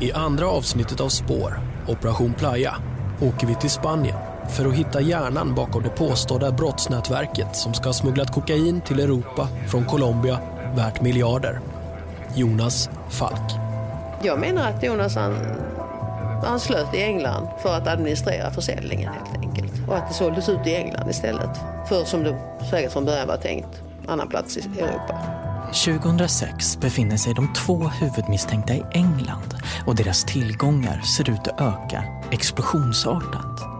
I andra avsnittet av Spår, Operation Playa, åker vi till Spanien för att hitta hjärnan bakom det påstådda brottsnätverket som ska ha smugglat kokain till Europa från Colombia värt miljarder. Jonas Falk. Jag menar att Jonas han, han slöt i England för att administrera försäljningen helt enkelt. Och att det såldes ut i England istället. För som det säkert från början var tänkt, annan plats i Europa. 2006 befinner sig de två huvudmisstänkta i England och deras tillgångar ser ut att öka explosionsartat.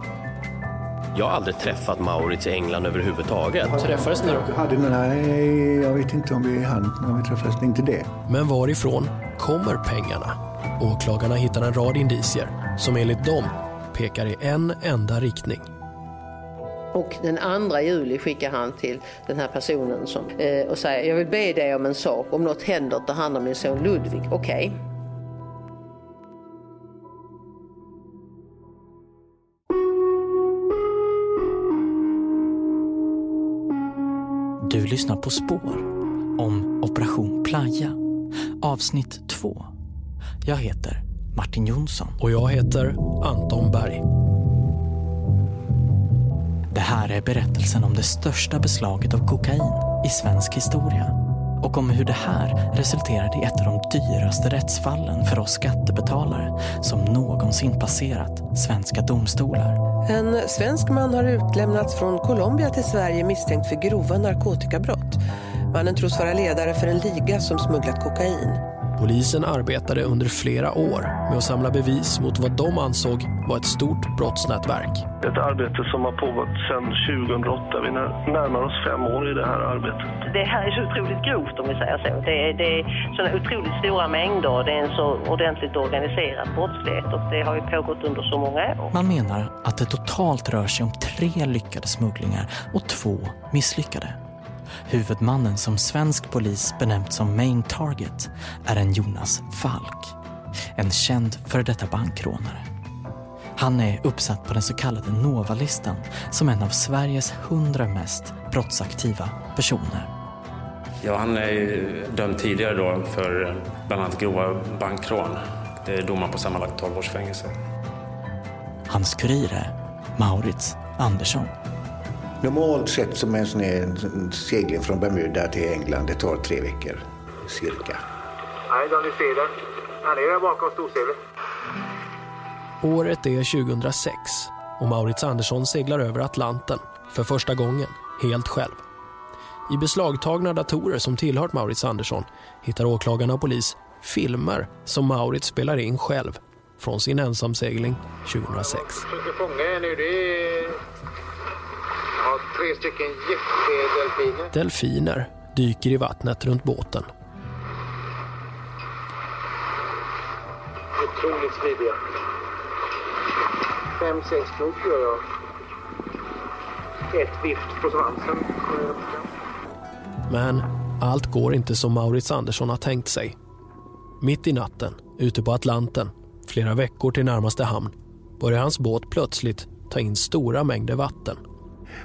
Jag har aldrig träffat Maurits i England överhuvudtaget. Träffades ni då? Hade, nej, jag vet inte om vi hann när vi träffades. Inte det. Men varifrån kommer pengarna? Åklagarna hittar en rad indicier som enligt dem pekar i en enda riktning. Och den 2 juli skickar han till den här personen som, eh, och säger jag vill be dig om en sak. Om något händer, ta hand om min son Ludvig. Okej. Du lyssnar på Spår om Operation Playa, avsnitt 2. Jag heter Martin Jonsson. Och jag heter Anton Berg. Det här är berättelsen om det största beslaget av kokain i svensk historia och om hur det här resulterade i ett av de dyraste rättsfallen för oss skattebetalare som någonsin passerat svenska domstolar. En svensk man har utlämnats från Colombia till Sverige misstänkt för grova narkotikabrott. Mannen tros vara ledare för en liga som smugglat kokain. Polisen arbetade under flera år med att samla bevis mot vad de ansåg var ett stort brottsnätverk. Ett arbete som har pågått sedan 2008. Vi närmar oss fem år i det här arbetet. Det här är så otroligt grovt om vi säger så. Det är, det är sådana otroligt stora mängder och det är en så ordentligt organiserad brottslighet och det har ju pågått under så många år. Man menar att det totalt rör sig om tre lyckade smugglingar och två misslyckade. Huvudmannen som svensk polis benämnt som main target är en Jonas Falk. En känd före detta bankrånare. Han är uppsatt på den så kallade Nova-listan som en av Sveriges hundra mest brottsaktiva personer. Ja, han är ju dömd tidigare då för bland annat grova bankrån. Det är domar på sammanlagt 12 års fängelse. Hans kurir är Maurits Andersson. Normalt sett som en sån här segling från Bermuda till England, det tar tre veckor cirka. Nej, då ni ser det. Han är där bakom storseglet. Året är 2006 och Maurits Andersson seglar över Atlanten för första gången, helt själv. I beslagtagna datorer som tillhört Maurits Andersson hittar åklagarna och polis filmer som Maurits spelar in själv från sin ensamsegling 2006. Försöker fånga er nu. Det är ja, tre stycken jättedelfiner. Delfiner dyker i vattnet runt båten. Otroligt smidiga. Fem, sex knop gör jag. Ett vift på svansen. Men allt går inte som Maurits Andersson har tänkt sig. Mitt i natten, ute på Atlanten, flera veckor till närmaste hamn, börjar hans båt plötsligt ta in stora mängder vatten.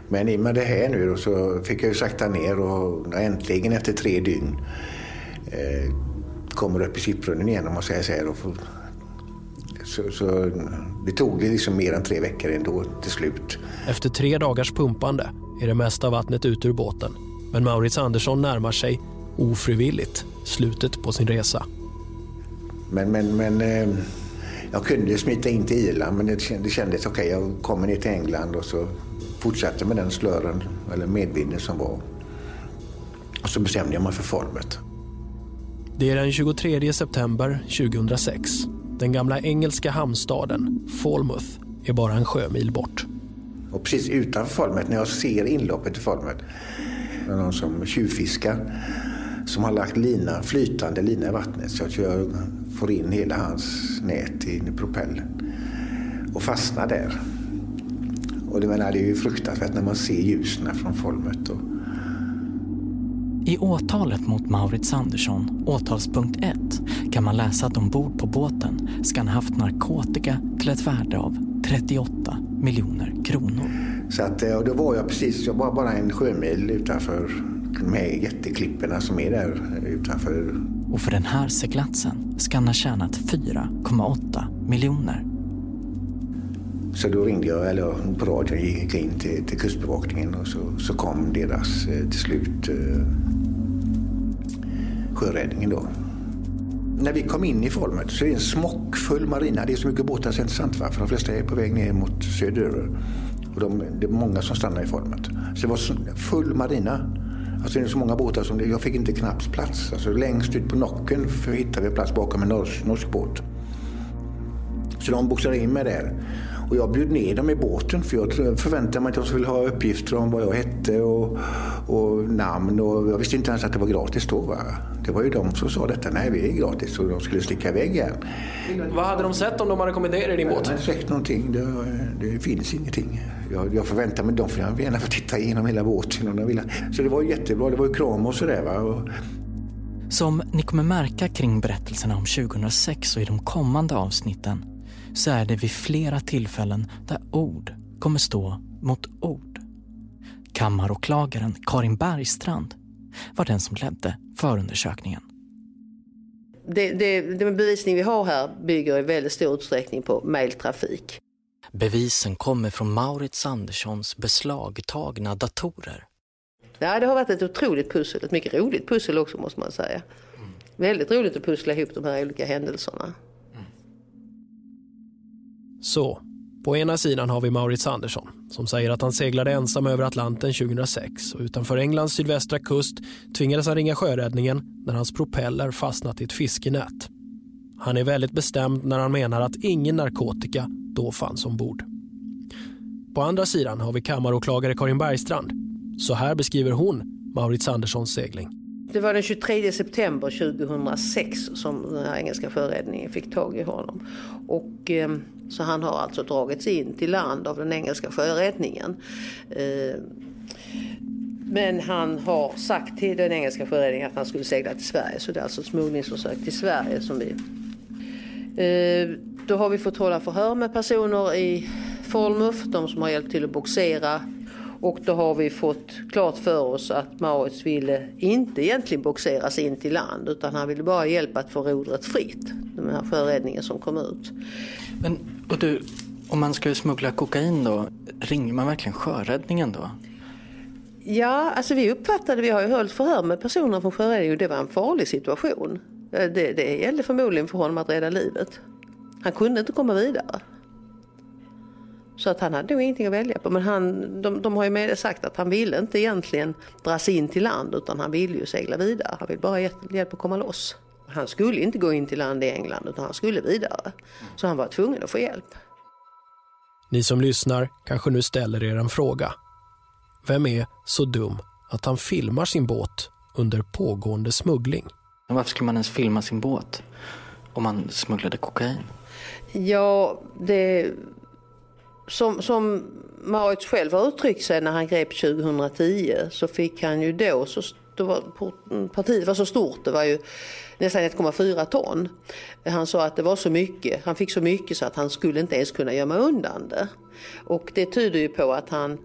Men i och med det här nu då, så fick jag ju sakta ner och äntligen efter tre dygn eh, kommer upp i sipprunnen igen om man säger så här. Får, så, så det tog det liksom mer än tre veckor ändå till slut. Efter tre dagars pumpande är det mesta vattnet ut ur båten. Men Maurits Andersson närmar sig, ofrivilligt, slutet på sin resa. Men, men, men eh, jag kunde smita in till Irland men det, känd- det kändes okej. jag kommer ner till England och så fortsatte med den slören eller medvinden som var. Och så bestämde jag mig för formet. Det är den 23 september 2006. Den gamla engelska hamnstaden Falmouth är bara en sjömil bort. Och precis utanför Falmet, när jag ser inloppet i Falmet, det är någon som tjuvfiskar som har lagt lina, flytande lina i vattnet så att jag får in hela hans nät i propellen och fastnar där. Och det, menar, det är ju fruktansvärt när man ser ljusen från Falmet. Och, I åtalet mot Maurits Andersson, åtalspunkt 1, kan man läsa att ombord på båten ska han haft narkotika till ett värde av 38 miljoner kronor. så att, eh, och då var jag precis, jag var bara en sjömil utanför de här jätteklipporna som är där utanför Och för den här seglatsen ska han ha tjänat 4,8 miljoner. Så då ringde jag, eller på radion gick in till, till Kustbevakningen och så, så kom deras eh, till slut eh, sjöräddningen då. När vi kom in i Folmet så är det en smockfull marina. Det är så mycket båtar så det är va? för de flesta är på väg ner mot söderöver. Och de, det är många som stannar i Folmet. Så det var full marina. Alltså det är så många båtar som jag fick inte knappt plats. Alltså längst ut på nocken hittade vi plats bakom en norsk, norsk båt. Så de boxade in mig där. Och jag bjöd ner dem i båten för jag förväntade mig att de skulle ha uppgifter om vad jag hette och, och namn. Och jag visste inte ens att det var gratis då. Va? Det var ju de som sa detta. Nej, vi är gratis. Och de skulle sticka iväg igen. Vad hade de sett om de hade kommit ner i din båt? Jag hade sett någonting. Det, det finns ingenting. Jag, jag förväntade mig, de får gärna få titta igenom hela båten om de vill. Så det var jättebra. Det var ju kram och sådär. Va? Och... Som ni kommer märka kring berättelserna om 2006 och i de kommande avsnitten så är det vid flera tillfällen där ord kommer stå mot ord. Kammaråklagaren Karin Bergstrand var den som ledde förundersökningen. Det, det, den bevisning vi har här bygger i väldigt stor utsträckning på mejltrafik. Bevisen kommer från Maurits Anderssons beslagtagna datorer. Ja, det har varit ett otroligt pussel, ett mycket roligt pussel också måste man säga. Väldigt roligt att pussla ihop de här olika händelserna. Så, på ena sidan har vi Maurits Andersson som säger att han seglade ensam över Atlanten 2006 och utanför Englands sydvästra kust tvingades han ringa sjöräddningen när hans propeller fastnat i ett fiskenät. Han är väldigt bestämd när han menar att ingen narkotika då fanns ombord. På andra sidan har vi kammaråklagare Karin Bergstrand. Så här beskriver hon Maurits Anderssons segling. Det var den 23 september 2006 som den här engelska sjöräddningen fick tag i honom. Och, ehm, så han har alltså dragits in till land av den engelska sjöräddningen. Ehm, men han har sagt till den engelska sjöräddningen att han skulle segla till Sverige. Så det är alltså ett smugglingsförsök till Sverige som vi... Ehm, då har vi fått hålla förhör med personer i Falmouth, de som har hjälpt till att boxera och då har vi fått klart för oss att Maurits ville inte egentligen boxeras in till land utan han ville bara hjälpa att få rodret fritt. Den här sjöräddningen som kom ut. Men och du, om man skulle smuggla kokain då, ringer man verkligen sjöräddningen då? Ja, alltså vi uppfattade, vi har ju hållit förhör med personer från sjöräddningen och det var en farlig situation. Det, det gällde förmodligen för honom att rädda livet. Han kunde inte komma vidare. Så att han hade nog ingenting att välja på. Men han, de, de har ju med sagt att han ville inte egentligen dras in till land utan han ville ju segla vidare. Han vill bara hjälp att komma loss. Han skulle inte gå in till land i England utan han skulle vidare. Så han var tvungen att få hjälp. Ni som lyssnar kanske nu ställer er en fråga. Vem är så dum att han filmar sin båt under pågående smuggling? Varför skulle man ens filma sin båt om man smugglade kokain? Ja, det som, som Marit själv har uttryckt sig när han grep 2010 så fick han ju då, så, då var, mm, partiet var så stort, det var ju nästan 1,4 ton. Han sa att det var så mycket, han fick så mycket så att han skulle inte ens kunna gömma undan det. Och det tyder ju på att han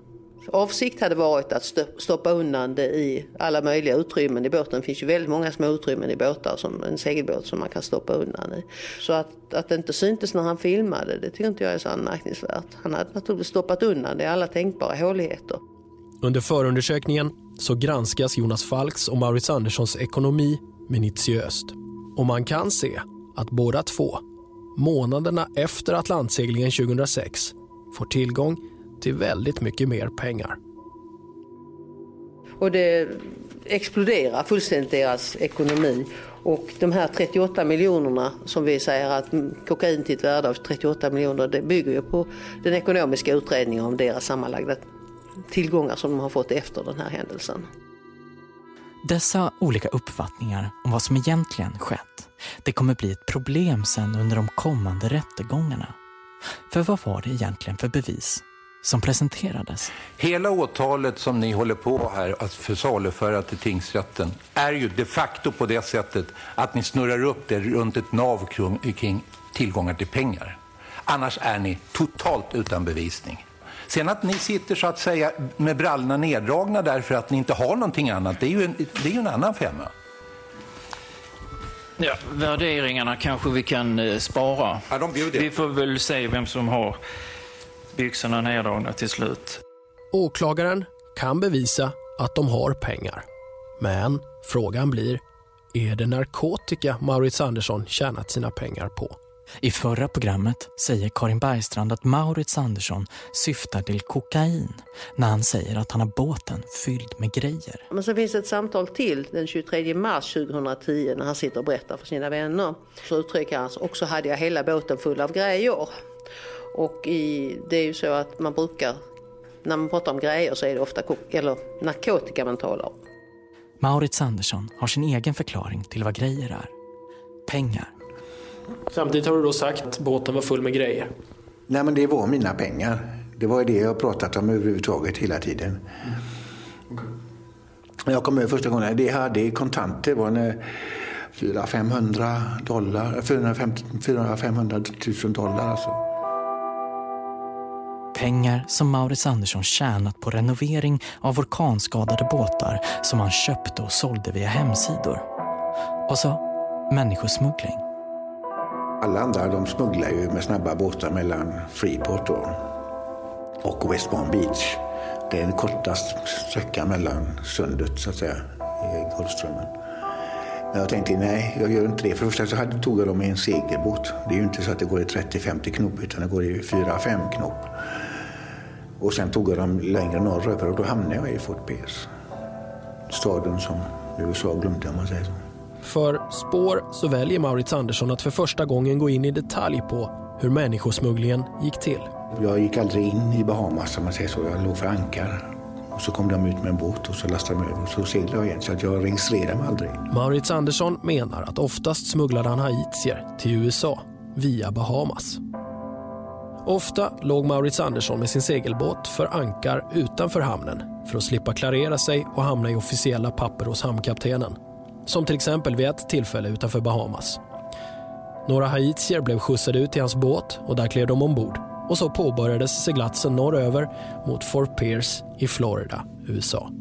Avsikt hade varit att stoppa undan det i alla möjliga utrymmen i båten. Det finns ju väldigt många små utrymmen i båtar, som en segelbåt som man kan stoppa undan i. Så att, att det inte syntes när han filmade, det tycker inte jag är så anmärkningsvärt. Han hade naturligtvis stoppat undan det i alla tänkbara håligheter. Under förundersökningen så granskas Jonas Falks och Maurits Anderssons ekonomi minutiöst. Och man kan se att båda två, månaderna efter Atlantseglingen 2006, får tillgång till väldigt mycket mer pengar. Och det exploderar fullständigt deras ekonomi. Och de här 38 miljonerna som vi säger att kokain till ett värde av 38 miljoner det bygger ju på den ekonomiska utredningen om deras sammanlagda tillgångar som de har fått efter den här händelsen. Dessa olika uppfattningar om vad som egentligen skett, det kommer bli ett problem sen under de kommande rättegångarna. För vad var det egentligen för bevis som presenterades. Hela åtalet som ni håller på här att försaluföra till tingsrätten är ju de facto på det sättet att ni snurrar upp det runt ett nav kring tillgångar till pengar. Annars är ni totalt utan bevisning. Sen att ni sitter så att säga med brallorna neddragna därför att ni inte har någonting annat, det är ju en, det är ju en annan femma. Ja, värderingarna kanske vi kan eh, spara. Ja. Vi får väl se vem som har byxorna neddragna till slut. Åklagaren kan bevisa att de har pengar. Men frågan blir, är det narkotika Maurits Andersson tjänat sina pengar på? I förra programmet säger Karin Bergstrand att Maurits Andersson syftar till kokain när han säger att han har båten fylld med grejer. Men så finns ett samtal till den 23 mars 2010 när han sitter och berättar för sina vänner. Så uttrycker han också hade jag hela båten full av grejer. Och i, det är ju så att man brukar, när man pratar om grejer så är det ofta eller narkotika man talar om. Maurits Andersson har sin egen förklaring till vad grejer är. Pengar. Samtidigt har du då sagt att båten var full med grejer. Nej men det var mina pengar. Det var det jag pratat om överhuvudtaget hela tiden. Mm. Okay. Jag kom över första gången, det hade kontanter. Det var 400-500 dollar, 400-500 000 dollar alltså. Pengar som Maurits Andersson tjänat på renovering av orkanskadade båtar som han köpte och sålde via hemsidor. Och så människosmuggling. Alla andra de smugglar ju med snabba båtar mellan Freeport och, och West Palm Beach. Det är den kortaste sträckan mellan sundet så att säga i Golfströmmen. Men jag tänkte nej, jag gör inte det. För det första så hade, tog jag dem i en segelbåt. Det är ju inte så att det går i 30-50 knop utan det går i 4-5 knop. Och sen tog jag dem längre norröver och då hamnade jag i Fort Pierce. Staden som USA glömde om man säger så. För spår så väljer Maurits Andersson att för första gången gå in i detalj på hur människosmugglingen gick till. Jag gick aldrig in i Bahamas om man säger så. Jag låg för ankar. Och så kom de ut med en båt och så lastade de över och så seglade jag igen. Så att jag registrerade mig aldrig. Maurits Andersson menar att oftast smugglade han haitier till USA via Bahamas. Ofta låg Maurits Andersson med sin segelbåt för ankar utanför hamnen för att slippa klarera sig och hamna i officiella papper hos hamnkaptenen. Som till exempel vid ett tillfälle utanför Bahamas. Några haitier blev skjutsade ut till hans båt och där klev de ombord. Och så påbörjades seglatsen norröver mot Fort Pierce i Florida, USA.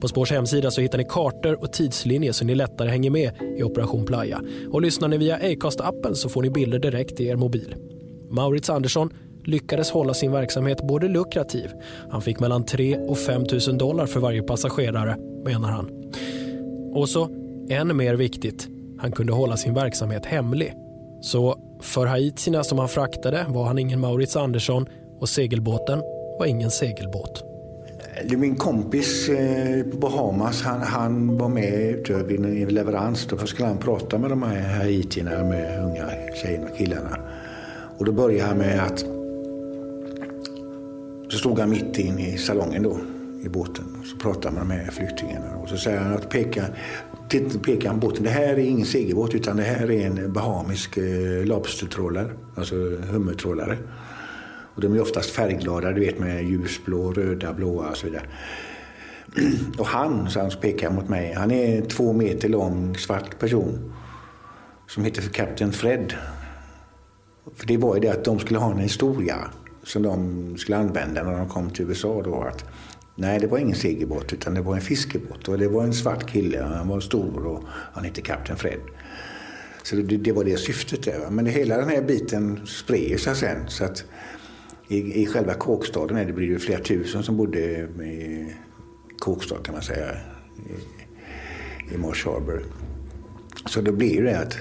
På Spårs hemsida så hittar ni kartor och tidslinjer så ni lättare hänger med i Operation Playa. Och lyssnar ni via Acast-appen så får ni bilder direkt i er mobil. Maurits Andersson lyckades hålla sin verksamhet både lukrativ. Han fick mellan 3 och 5 000 dollar för varje passagerare, menar han. Och så, än mer viktigt, han kunde hålla sin verksamhet hemlig. Så för haitierna som han fraktade var han ingen Maurits Andersson och segelbåten var ingen segelbåt. Min kompis eh, på Bahamas han, han var med vid en leverans. Då skulle han prata med de här haitierna, med unga tjejerna och killarna. Och då började han med att... Så stod han mitt in i salongen då, i båten. Och så pratade man med flyktingarna. Och så säger han att peka, pekar han båten. Det här är ingen segelbåt utan det här är en bahamisk eh, lobstertrålare. Alltså hummertrålare. Och de är oftast färgglada, du vet med ljusblå, röda, blåa och så vidare. Och han, så han pekar mot mig, han är en två meter lång svart person. Som heter för Captain Fred. För det var ju det att de skulle ha en historia som de skulle använda när de kom till USA då. Att, nej, det var ingen segelbåt utan det var en fiskebåt. Och det var en svart kille, han var stor och han hette Kapten Fred. Så det, det var det syftet där. Men det, hela den här biten spred sig sen. Så att i, i själva kåkstaden är det blir det flera tusen som bodde i kåkstad kan man säga. I, i Marsh Harbor. Så då blir det att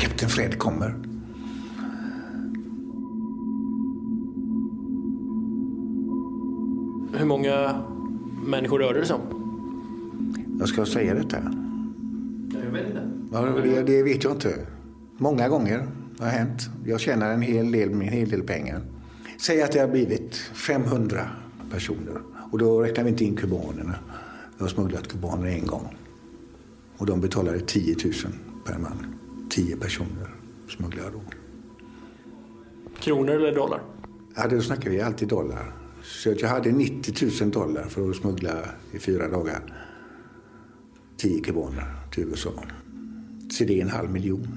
Kapten Fred kommer. Hur många människor rörde det sig om? Jag ska säga detta. Jag vet inte. Ja, det, det vet jag inte. Många gånger har hänt. Jag tjänar en hel del, en hel del pengar. Säg att det har blivit 500 personer. Och då räknar vi inte in kubanerna. Jag har smugglat kubaner en gång. Och de betalade 10 000 per man. 10 personer smugglade då. Kronor eller dollar? Ja, då snackar vi alltid dollar. Så jag hade 90 000 dollar för att smuggla i fyra dagar. 10 kubaner till USA. Så det är en halv miljon.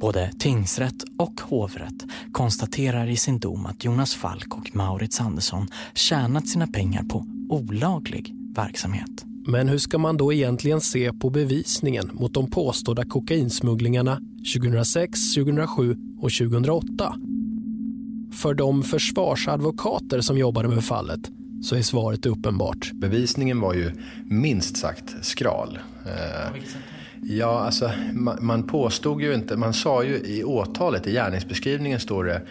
Både tingsrätt och hovrätt konstaterar i sin dom att Jonas Falk och Maurits Andersson tjänat sina pengar på olaglig verksamhet. Men hur ska man då egentligen se på bevisningen mot de påstådda kokainsmugglingarna 2006, 2007 och 2008? För de försvarsadvokater som jobbade med fallet så är svaret uppenbart. Bevisningen var ju minst sagt skral. Eh, ja, alltså man, man påstod ju inte, man sa ju i åtalet, i gärningsbeskrivningen står det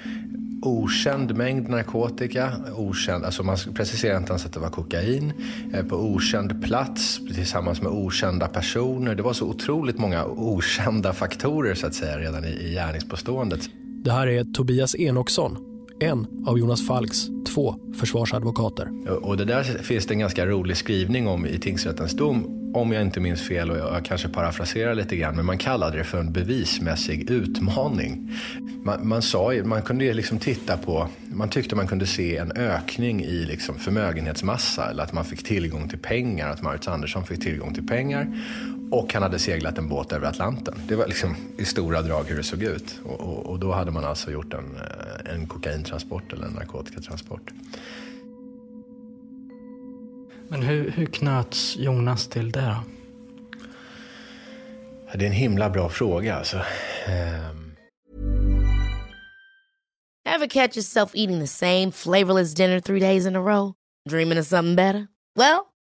okänd mängd narkotika, okänd, alltså man preciserar inte ens att det var kokain, eh, på okänd plats tillsammans med okända personer. Det var så otroligt många okända faktorer så att säga redan i, i gärningspåståendet. Det här är Tobias Enoksson, en av Jonas Falks två försvarsadvokater. Och det där finns det en ganska rolig skrivning om i tingsrättens dom om jag inte minns fel och jag kanske parafraserar lite grann, men man kallade det för en bevismässig utmaning. Man, man, sa, man kunde liksom titta på, man tyckte man kunde se en ökning i liksom förmögenhetsmassa eller att man fick tillgång till pengar, att Marit Andersson fick tillgång till pengar och han hade seglat en båt över Atlanten. Det var liksom i stora drag hur det såg ut. Och, och, och då hade man alltså gjort en, eh, en kokaintransport eller en narkotikatransport. Men hur, hur knöts Jonas till det då? Det är en himla bra fråga alltså. Um... Have catch yourself eating the same flavorless dinner three days in a row? Dreaming of something better? Well,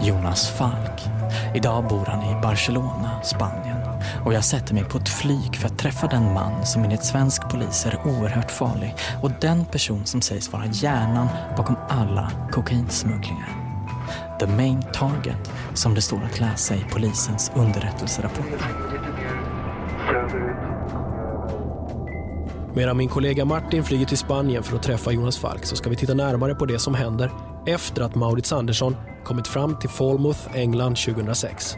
Jonas Falk. Idag bor han i Barcelona, Spanien. Och jag sätter mig på ett flyg för att träffa den man som enligt svensk polis är oerhört farlig och den person som sägs vara hjärnan bakom alla kokainsmugglingar. The main target, som det står att läsa i polisens underrättelserapport. Medan min kollega Martin flyger till Spanien för att träffa Jonas Falk så ska vi titta närmare på det som händer efter att Maurits Andersson kommit fram till Falmouth, England 2006.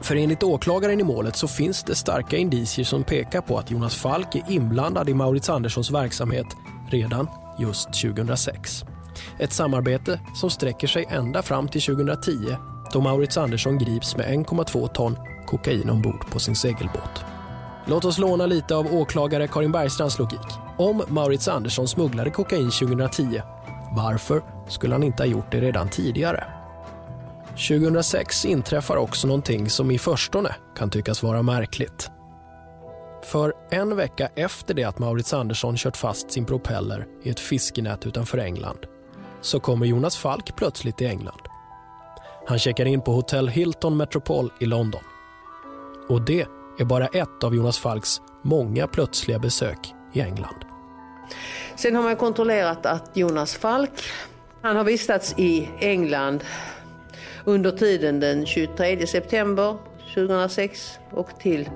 För enligt åklagaren i målet så finns det starka indicier som pekar på att Jonas Falk är inblandad i Maurits Anderssons verksamhet redan just 2006. Ett samarbete som sträcker sig ända fram till 2010 då Maurits Andersson grips med 1,2 ton kokain ombord på sin segelbåt. Låt oss låna lite av åklagare Karin Bergstrands logik. Om Maurits Andersson smugglade kokain 2010, varför skulle han inte ha gjort det redan tidigare? 2006 inträffar också någonting som i förstone kan tyckas vara märkligt. För en vecka efter det att Maurits Andersson kört fast sin propeller i ett fiskenät utanför England så kommer Jonas Falk plötsligt till England. Han checkar in på hotell Hilton Metropol i London. Och det är bara ett av Jonas Falks många plötsliga besök i England. Sen har man kontrollerat att Jonas Falk han har vistats i England under tiden den 23 september 2006 och till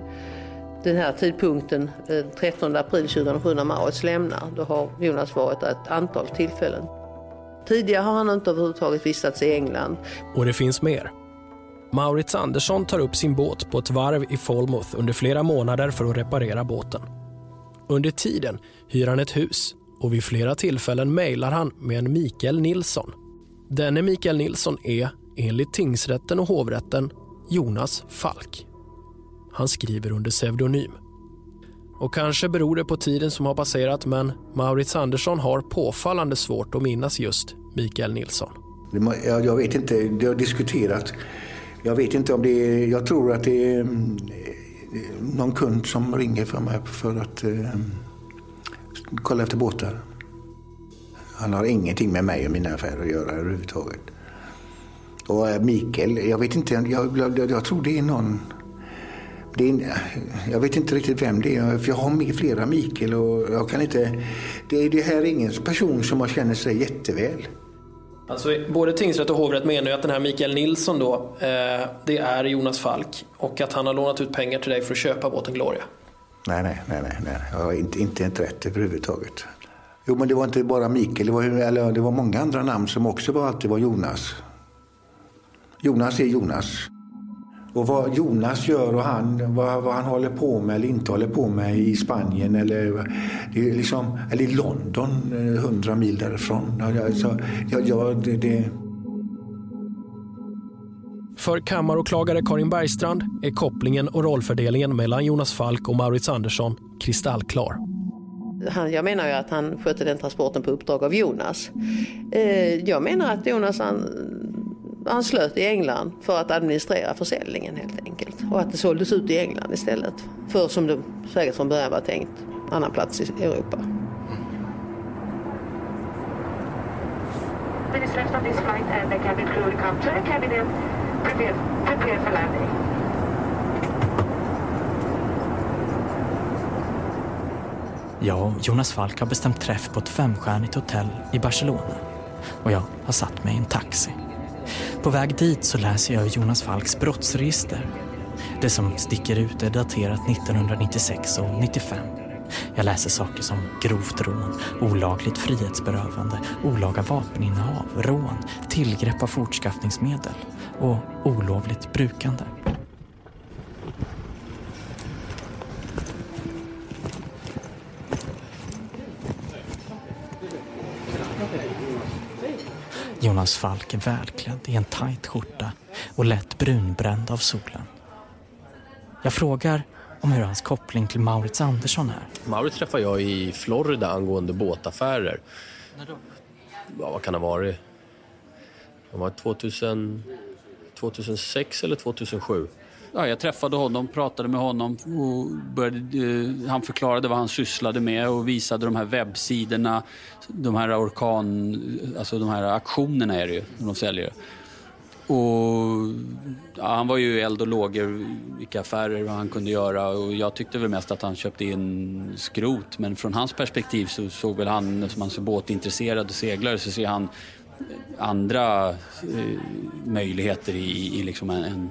den här tidpunkten, eh, 13 april 2007 när Maurits lämnar. Då har Jonas varit ett antal tillfällen. Tidigare har han inte överhuvudtaget vistats i England. Och det finns mer. Maurits Andersson tar upp sin båt på ett varv i Falmouth under flera månader för att reparera båten. Under tiden hyr han ett hus och vid flera tillfällen mejlar han med en Mikael Nilsson. Denne Mikael Nilsson är, enligt tingsrätten och hovrätten, Jonas Falk. Han skriver under pseudonym. Och kanske beror det på tiden som har passerat men Maurits Andersson har påfallande svårt att minnas just Mikael Nilsson. Jag, vet inte, det har diskuterat. Jag vet inte om det är, jag tror att det är mm, någon kund som ringer för mig för att eh, kolla efter båtar. Han har ingenting med mig och mina affärer att göra överhuvudtaget. Och eh, Mikael, jag vet inte, jag, jag, jag tror det är någon det är, jag vet inte riktigt vem det är, för jag har flera Mikael och jag kan inte... Det, det här är ingen person som jag känner sig jätteväl. Alltså, både tingsrätt och hovrätt menar ju att den här Mikael Nilsson då, eh, det är Jonas Falk och att han har lånat ut pengar till dig för att köpa båten Gloria. Nej, nej, nej, nej, nej. jag har inte, inte ett rätt överhuvudtaget. Jo, men det var inte bara Mikael, det var, eller, det var många andra namn som också var, alltid var Jonas. Jonas är Jonas. Och vad Jonas gör och han, vad, vad, han håller på med eller inte håller på med i Spanien eller, liksom, eller i London, hundra mil därifrån. Alltså, ja, ja, det, det... För kammaråklagare Karin Bergstrand är kopplingen och rollfördelningen mellan Jonas Falk och Maurits Andersson kristallklar. jag menar ju att han skötte den transporten på uppdrag av Jonas. Eh, jag menar att Jonas han, anslöt i England för att administrera försäljningen helt enkelt. Och att det såldes ut i England istället. För som det säkert från början var tänkt, annan plats i Europa. Minutes left this flight and the cabin crew come to the cabin and prepare, prepare for landing. Jag och Jonas Falk har bestämt träff på ett femstjärnigt hotell i Barcelona och jag har satt mig i en taxi. På väg dit så läser jag Jonas Falks brottsregister. Det som sticker ut är daterat 1996 och 95. Jag läser saker som grovt rån, olagligt frihetsberövande, olaga vapeninnehav, rån, tillgrepp av fortskaffningsmedel och olovligt brukande. Jonas Falk är välklädd i en tajt skjorta och lätt brunbränd av solen. Jag frågar om hur hans koppling till Maurits Andersson är. Maurits träffade jag i Florida angående båtaffärer. När då? Ja, vad kan det ha varit? Det var 2000, 2006 eller 2007. Ja, jag träffade honom, pratade med honom och började, eh, han förklarade vad han sysslade med och visade de här webbsidorna, de här orkan, alltså de här aktionerna är det ju, de säljer. Och ja, han var ju eld och lågor vilka affärer han kunde göra och jag tyckte väl mest att han köpte in skrot men från hans perspektiv så såg väl han, som han så båtintresserad och seglare, så ser han andra eh, möjligheter i, i liksom en, en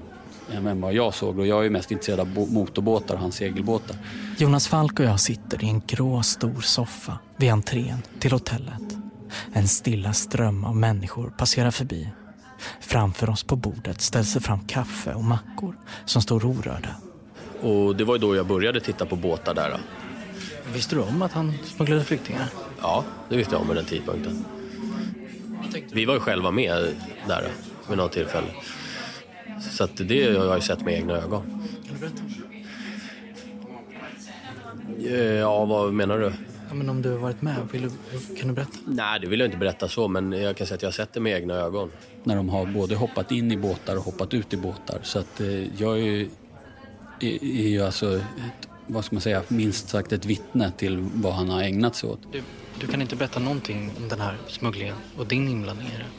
än vad jag såg. Och jag är mest intresserad av motorbåtar och hans segelbåtar. Jonas Falk och jag sitter i en grå stor soffa vid entrén till hotellet. En stilla ström av människor passerar förbi. Framför oss på bordet ställs det fram kaffe och mackor som står orörda. Och det var ju då jag började titta på båtar där. Visste du om att han smugglade flyktingar? Ja, det visste jag om vid den tidpunkten. Vi var ju själva med där vid något tillfälle. Så att det har jag ju sett med egna ögon. Kan du berätta? Ja, vad menar du? Ja, men om du har varit med, vill du, kan du berätta? Nej, det vill jag inte berätta så, men jag kan säga att jag har sett det med egna ögon. När de har både hoppat in i båtar och hoppat ut i båtar. Så att eh, jag är ju, är, är ju alltså, ett, vad ska man säga, minst sagt ett vittne till vad han har ägnat sig åt. Du, du kan inte berätta någonting om den här smugglingen och din inblandning i det?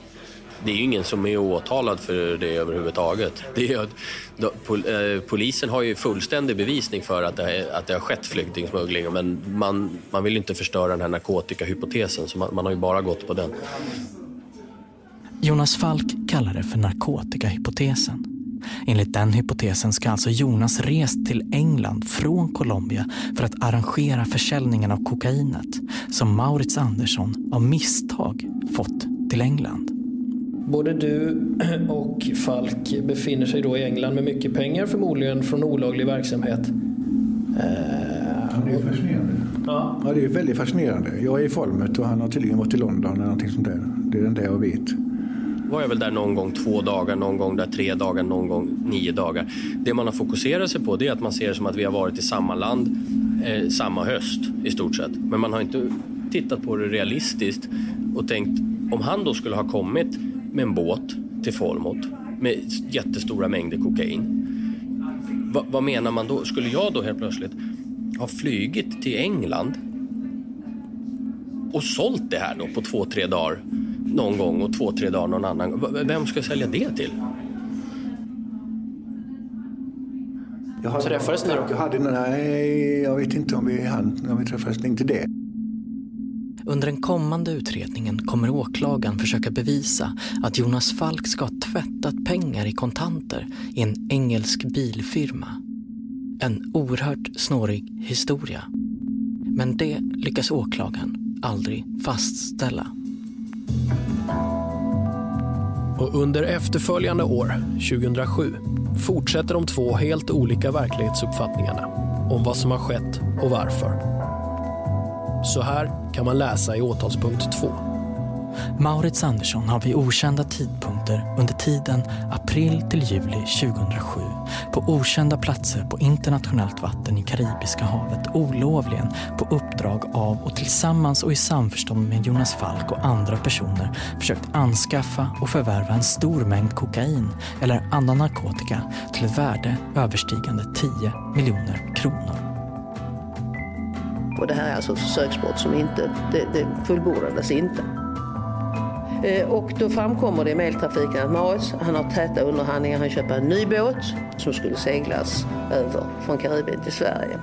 Det är ju ingen som är åtalad för det överhuvudtaget. Det är, eh, polisen har ju fullständig bevisning för att det, att det har skett flyktingsmuggling men man, man vill inte förstöra den här narkotikahypotesen så man, man har ju bara gått på den. Jonas Falk kallar det för narkotikahypotesen. Enligt den hypotesen ska alltså Jonas rest till England från Colombia för att arrangera försäljningen av kokainet som Maurits Andersson av misstag fått till England. Både du och Falk befinner sig då i England med mycket pengar förmodligen från olaglig verksamhet. Ja, det är fascinerande. Ja. ja, det är väldigt fascinerande. Jag är i Falmouth och han har tydligen varit i London eller någonting sånt där. Det är den där jag vet. Var jag väl där någon gång två dagar, någon gång där tre dagar, någon gång nio dagar. Det man har fokuserat sig på det är att man ser det som att vi har varit i samma land eh, samma höst i stort sett. Men man har inte tittat på det realistiskt och tänkt om han då skulle ha kommit med en båt till Folmot med jättestora mängder kokain. Va, vad menar man då? Skulle jag då helt plötsligt ha flygit till England och sålt det här då på två, tre dagar någon gång och två, tre dagar någon annan. Vem ska jag sälja det till? Jag har, Träffades ni då? Jag hade, nej, jag vet inte om vi hann, om vi träffades, inte det. Under den kommande utredningen kommer åklagaren försöka bevisa att Jonas Falk ska ha tvättat pengar i kontanter i en engelsk bilfirma. En oerhört snårig historia. Men det lyckas åklagaren aldrig fastställa. Och under efterföljande år, 2007, fortsätter de två helt olika verklighetsuppfattningarna om vad som har skett och varför. Så här kan man läsa i åtalspunkt 2. Maurits Andersson har vid okända tidpunkter under tiden april till juli 2007 på okända platser på internationellt vatten i Karibiska havet olovligen på uppdrag av och tillsammans och i samförstånd med Jonas Falk och andra personer försökt anskaffa och förvärva en stor mängd kokain eller annan narkotika till ett värde överstigande 10 miljoner kronor. Och det här är alltså ett försöksbrott som inte, det, det fullbordades inte. Eh, och då framkommer det i mejltrafiken att Maurits han har täta underhandlingar. Han köper en ny båt som skulle seglas över från Karibien till Sverige.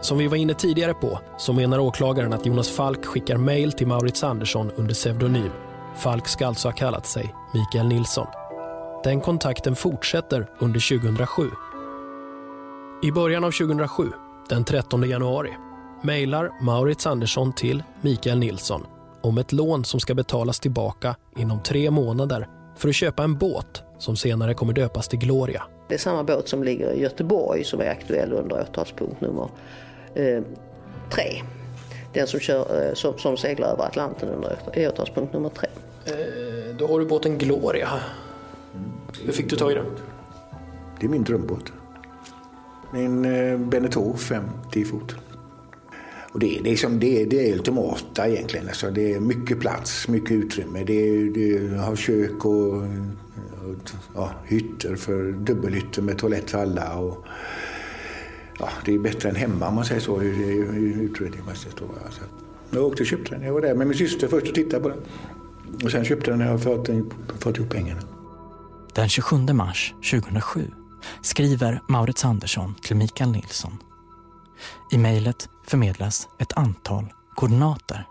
Som vi var inne tidigare på så menar åklagaren att Jonas Falk skickar mejl till Maurits Andersson under pseudonym. Falk ska alltså ha kallat sig Mikael Nilsson. Den kontakten fortsätter under 2007. I början av 2007 den 13 januari mejlar Maurits Andersson till Mikael Nilsson om ett lån som ska betalas tillbaka inom tre månader för att köpa en båt som senare kommer döpas till Gloria. Det är samma båt som ligger i Göteborg som är aktuell under åtalspunkt nummer eh, tre. Den som, kör, eh, som, som, seglar över Atlanten under åtalspunkt nummer tre. Eh, då har du båten Gloria. Hur fick du tag i den? Det är min drömbåt. En Beneteau 50 fot. Och det, är liksom, det, det är ultimata egentligen. Alltså det är mycket plats, mycket utrymme. Det, det har kök och, och ja, hytter för dubbelhytter med toalett för alla. Och, ja, det är bättre än hemma om man säger så. Utredningsmässigt. Alltså. Jag åkte och köpte den. Jag var där med min syster först och tittade på den. Och sen köpte den när jag fått, fått ihop pengarna. Den 27 mars 2007 skriver Maurits Andersson till Mikael Nilsson. I mejlet förmedlas ett antal koordinater.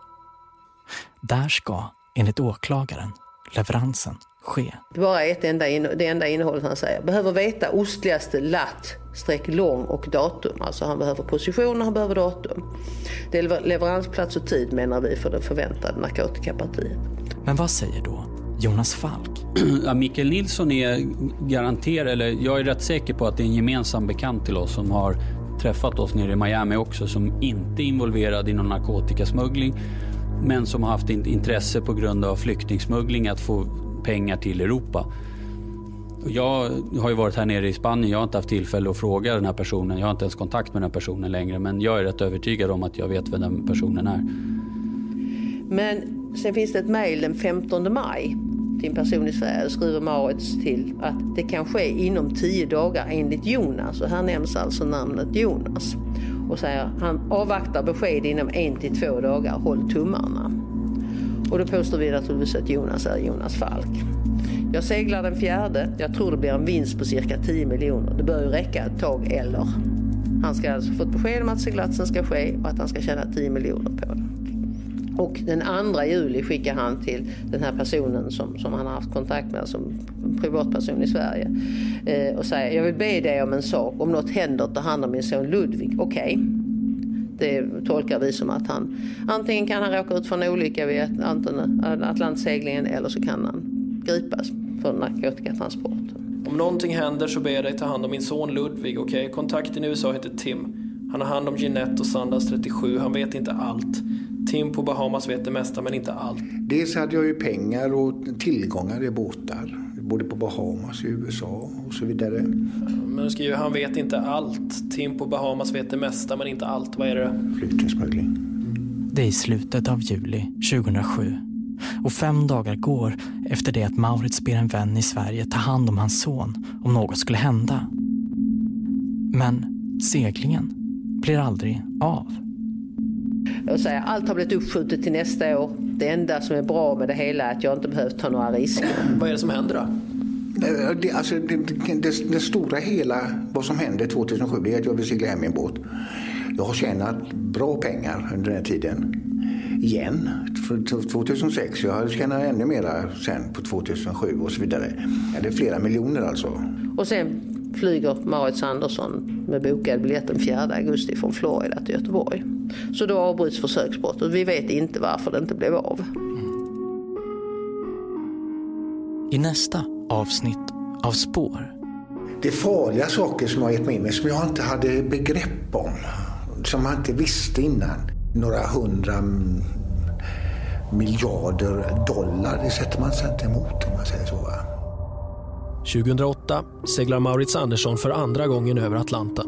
Där ska, enligt åklagaren, leveransen ske. Det bara ett enda, det enda innehållet han säger. Behöver veta ostligaste latt, streck lång och datum. Alltså han behöver position och han behöver datum. Det är leveransplats och tid menar vi för det förväntade narkotikapartiet. Men vad säger då Jonas Falk. Ja, Mikael Nilsson är garanterad, eller jag är rätt säker på att det är en gemensam bekant till oss som har träffat oss nere i Miami också som inte är involverad i någon narkotikasmuggling men som har haft intresse på grund av flyktingsmuggling att få pengar till Europa. Jag har ju varit här nere i Spanien, jag har inte haft tillfälle att fråga den här personen, jag har inte ens kontakt med den här personen längre men jag är rätt övertygad om att jag vet vem den personen är. Men sen finns det ett mejl den 15 maj till en person i Sverige skriver Maurits till att det kan ske inom tio dagar enligt Jonas. Och här nämns alltså namnet Jonas. Och säger han avvaktar besked inom en till två dagar, håll tummarna. Och då påstår vi naturligtvis att Jonas är Jonas Falk. Jag seglar den fjärde. Jag tror det blir en vinst på cirka 10 miljoner. Det bör ju räcka ett tag eller. Han ska alltså fått besked om att seglatsen ska ske och att han ska tjäna 10 miljoner på det. Och den 2 juli skickar han till den här personen som, som han har haft kontakt med som privatperson i Sverige eh, och säger jag vill be dig om en sak. Om något händer, ta hand om min son Ludvig. Okej. Okay. Det tolkar vi som att han antingen kan han råka ut för en olycka vid Atlantseglingen eller så kan han gripas för narkotikatransport. Om någonting händer så ber jag dig ta hand om min son Ludvig. Okej, okay? kontakten i USA heter Tim. Han har hand om Jeanette och Sandals 37. Han vet inte allt. Tim på Bahamas vet det mesta men inte allt. Dels hade jag ju pengar och tillgångar i båtar. Både på Bahamas, i USA och så vidare. Men du skriver han vet inte allt. Tim på Bahamas vet det mesta men inte allt. Vad är det? Flyktingsmuggling. Det är i slutet av juli 2007. och fem dagar går efter det att Maurits ber en vän i Sverige ta hand om hans son om något skulle hända. Men seglingen blir aldrig av. Jag säger, allt har blivit uppskjutet till nästa år. Det enda som är bra med det hela är att jag inte behövt ta några risker. Vad är det som händer då? Det, alltså, det, det, det, stora hela, vad som hände 2007, det är att jag vill segla hem min båt. Jag har tjänat bra pengar under den här tiden. Igen, för 2006. Jag tjänar ännu mera sen på 2007 och så vidare. Det är flera miljoner alltså. Och sen flyger Marit Andersson med bokad biljett den 4 augusti från Florida till Göteborg. Så då avbryts försöksbrottet. Vi vet inte varför det inte blev av. I nästa avsnitt av Spår. Det är farliga saker som har gett mig in som jag inte hade begrepp om. Som man inte visste innan. Några hundra miljarder dollar, det sätter man sig inte emot om man säger så. Va? 2008 seglar Maurits Andersson för andra gången över Atlanten.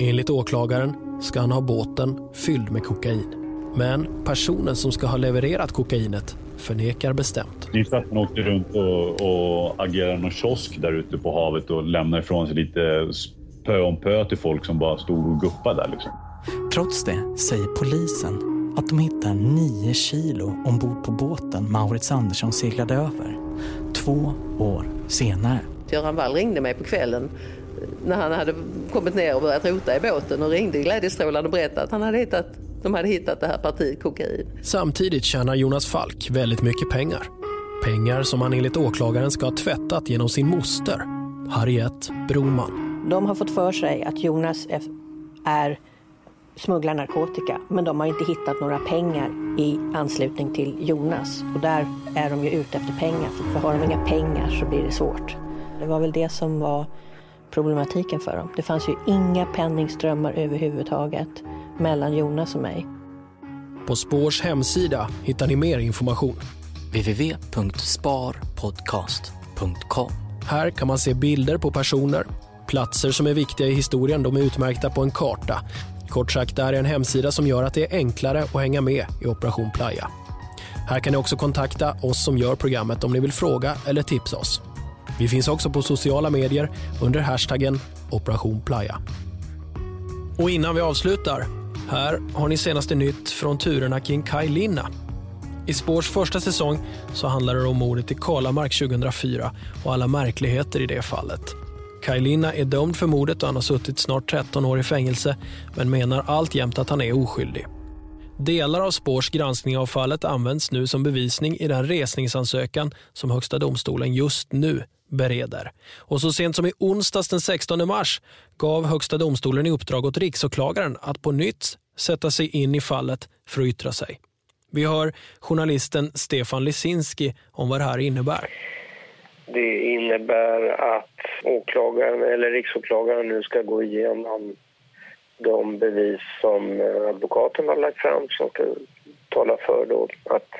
Enligt åklagaren ska han ha båten fylld med kokain. Men personen som ska ha levererat kokainet förnekar bestämt. Det är så att han åkte runt och, och agerade någon kiosk där ute på havet och lämnade ifrån sig lite pö om pö till folk som bara stod och guppade där. Liksom. Trots det säger polisen att de hittar nio kilo ombord på båten Maurits Andersson seglade över. Två år senare. Göran Wall ringde mig på kvällen när han hade kommit ner och börjat rota i båten och ringde glädjestrålande och berättade att han hade hittat, de hade hittat det här partiet kokain. Samtidigt tjänar Jonas Falk väldigt mycket pengar. Pengar som han enligt åklagaren ska ha tvättat genom sin moster, Harriet Broman. De har fått för sig att Jonas är smugglar narkotika men de har inte hittat några pengar i anslutning till Jonas och där är de ju ute efter pengar för har de inga pengar så blir det svårt. Det var väl det som var problematiken för dem. Det fanns ju inga penningströmmar överhuvudtaget mellan Jonas och mig. På Spårs hemsida hittar ni mer information. www.sparpodcast.com Här kan man se bilder på personer, platser som är viktiga i historien, de är utmärkta på en karta. Kort sagt, det här är en hemsida som gör att det är enklare att hänga med i Operation Playa. Här kan ni också kontakta oss som gör programmet om ni vill fråga eller tipsa oss. Vi finns också på sociala medier under hashtaggen Operation Playa. Och innan vi avslutar, här har ni senaste nytt från turerna kring Kaj Linna. I Spårs första säsong så handlar det om mordet i Kalamark 2004 och alla märkligheter i det fallet. Kaj Linna är dömd för mordet och han har suttit snart 13 år i fängelse men menar alltjämt att han är oskyldig. Delar av Spårs granskning av fallet används nu som bevisning i den resningsansökan som Högsta domstolen just nu bereder. Och så sent som i onsdags den 16 mars gav Högsta domstolen i uppdrag åt riksåklagaren att på nytt sätta sig in i fallet för att yttra sig. Vi hör journalisten Stefan Lisinski om vad det här innebär. Det innebär att åklagaren eller riksåklagaren nu ska gå igenom de bevis som advokaten har lagt fram som talar för då att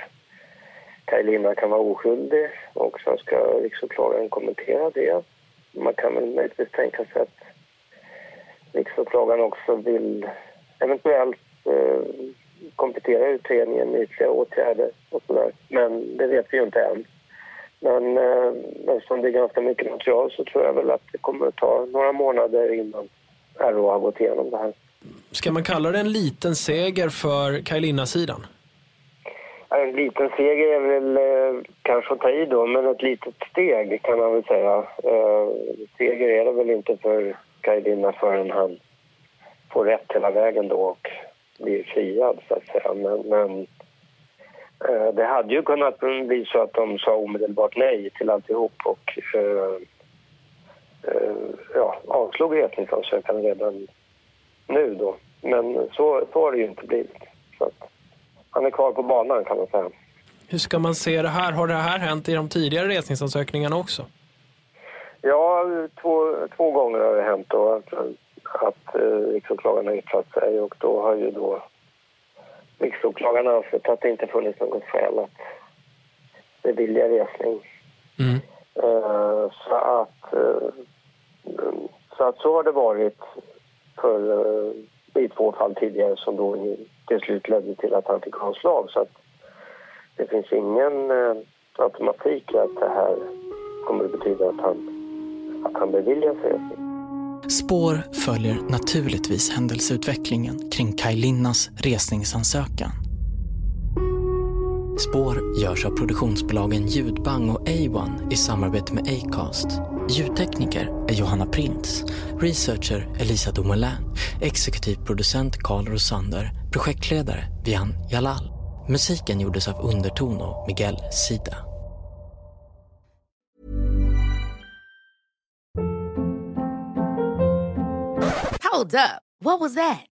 Kaj kan vara oskyldig och sen ska riksåklagaren kommentera det. Man kan väl möjligtvis tänka sig att riksåklagaren också vill eventuellt eh, komplettera utredningen med ytterligare åtgärder och sådär. Men det vet vi ju inte än. Men eh, eftersom det är ganska mycket material så tror jag väl att det kommer att ta några månader innan RÅ har gått igenom det här. Ska man kalla det en liten seger för Kaj sidan en liten seger är väl eh, kanske att ta i då, men ett litet steg kan man väl säga. Eh, seger är det väl inte för Kaj förrän han får rätt hela vägen då och blir friad så att säga. Men, men eh, det hade ju kunnat bli så att de sa omedelbart nej till alltihop och eh, eh, ja, avslog resningsansökan redan nu då. Men så, så har det ju inte blivit. Så att, han är kvar på banan kan man säga. Hur ska man se det här? Har det här hänt i de tidigare resningsansökningarna också? Ja, två, två gånger har det hänt då att, att eh, riksåklagaren har yttrat sig och då har ju då riksåklagaren ansett att det inte funnits något skäl att bevilja resning. Mm. Uh, så att uh, så att så har det varit för uh, i två fall tidigare som då till slut ledde till att han fick avslag. Så att det finns ingen eh, automatik i att det här kommer att betyda att han, att han beviljas resning. Spår följer naturligtvis händelseutvecklingen kring Kaj Linnas resningsansökan. Spår görs av produktionsbolagen Ljudbang och A1 i samarbete med Acast. Ljudtekniker är Johanna Printz, researcher Elisa Domoulin. exekutiv producent Carl Rosander, projektledare Vian Jalal. Musiken gjordes av Underton och Miguel Sida. Hold up. What was that?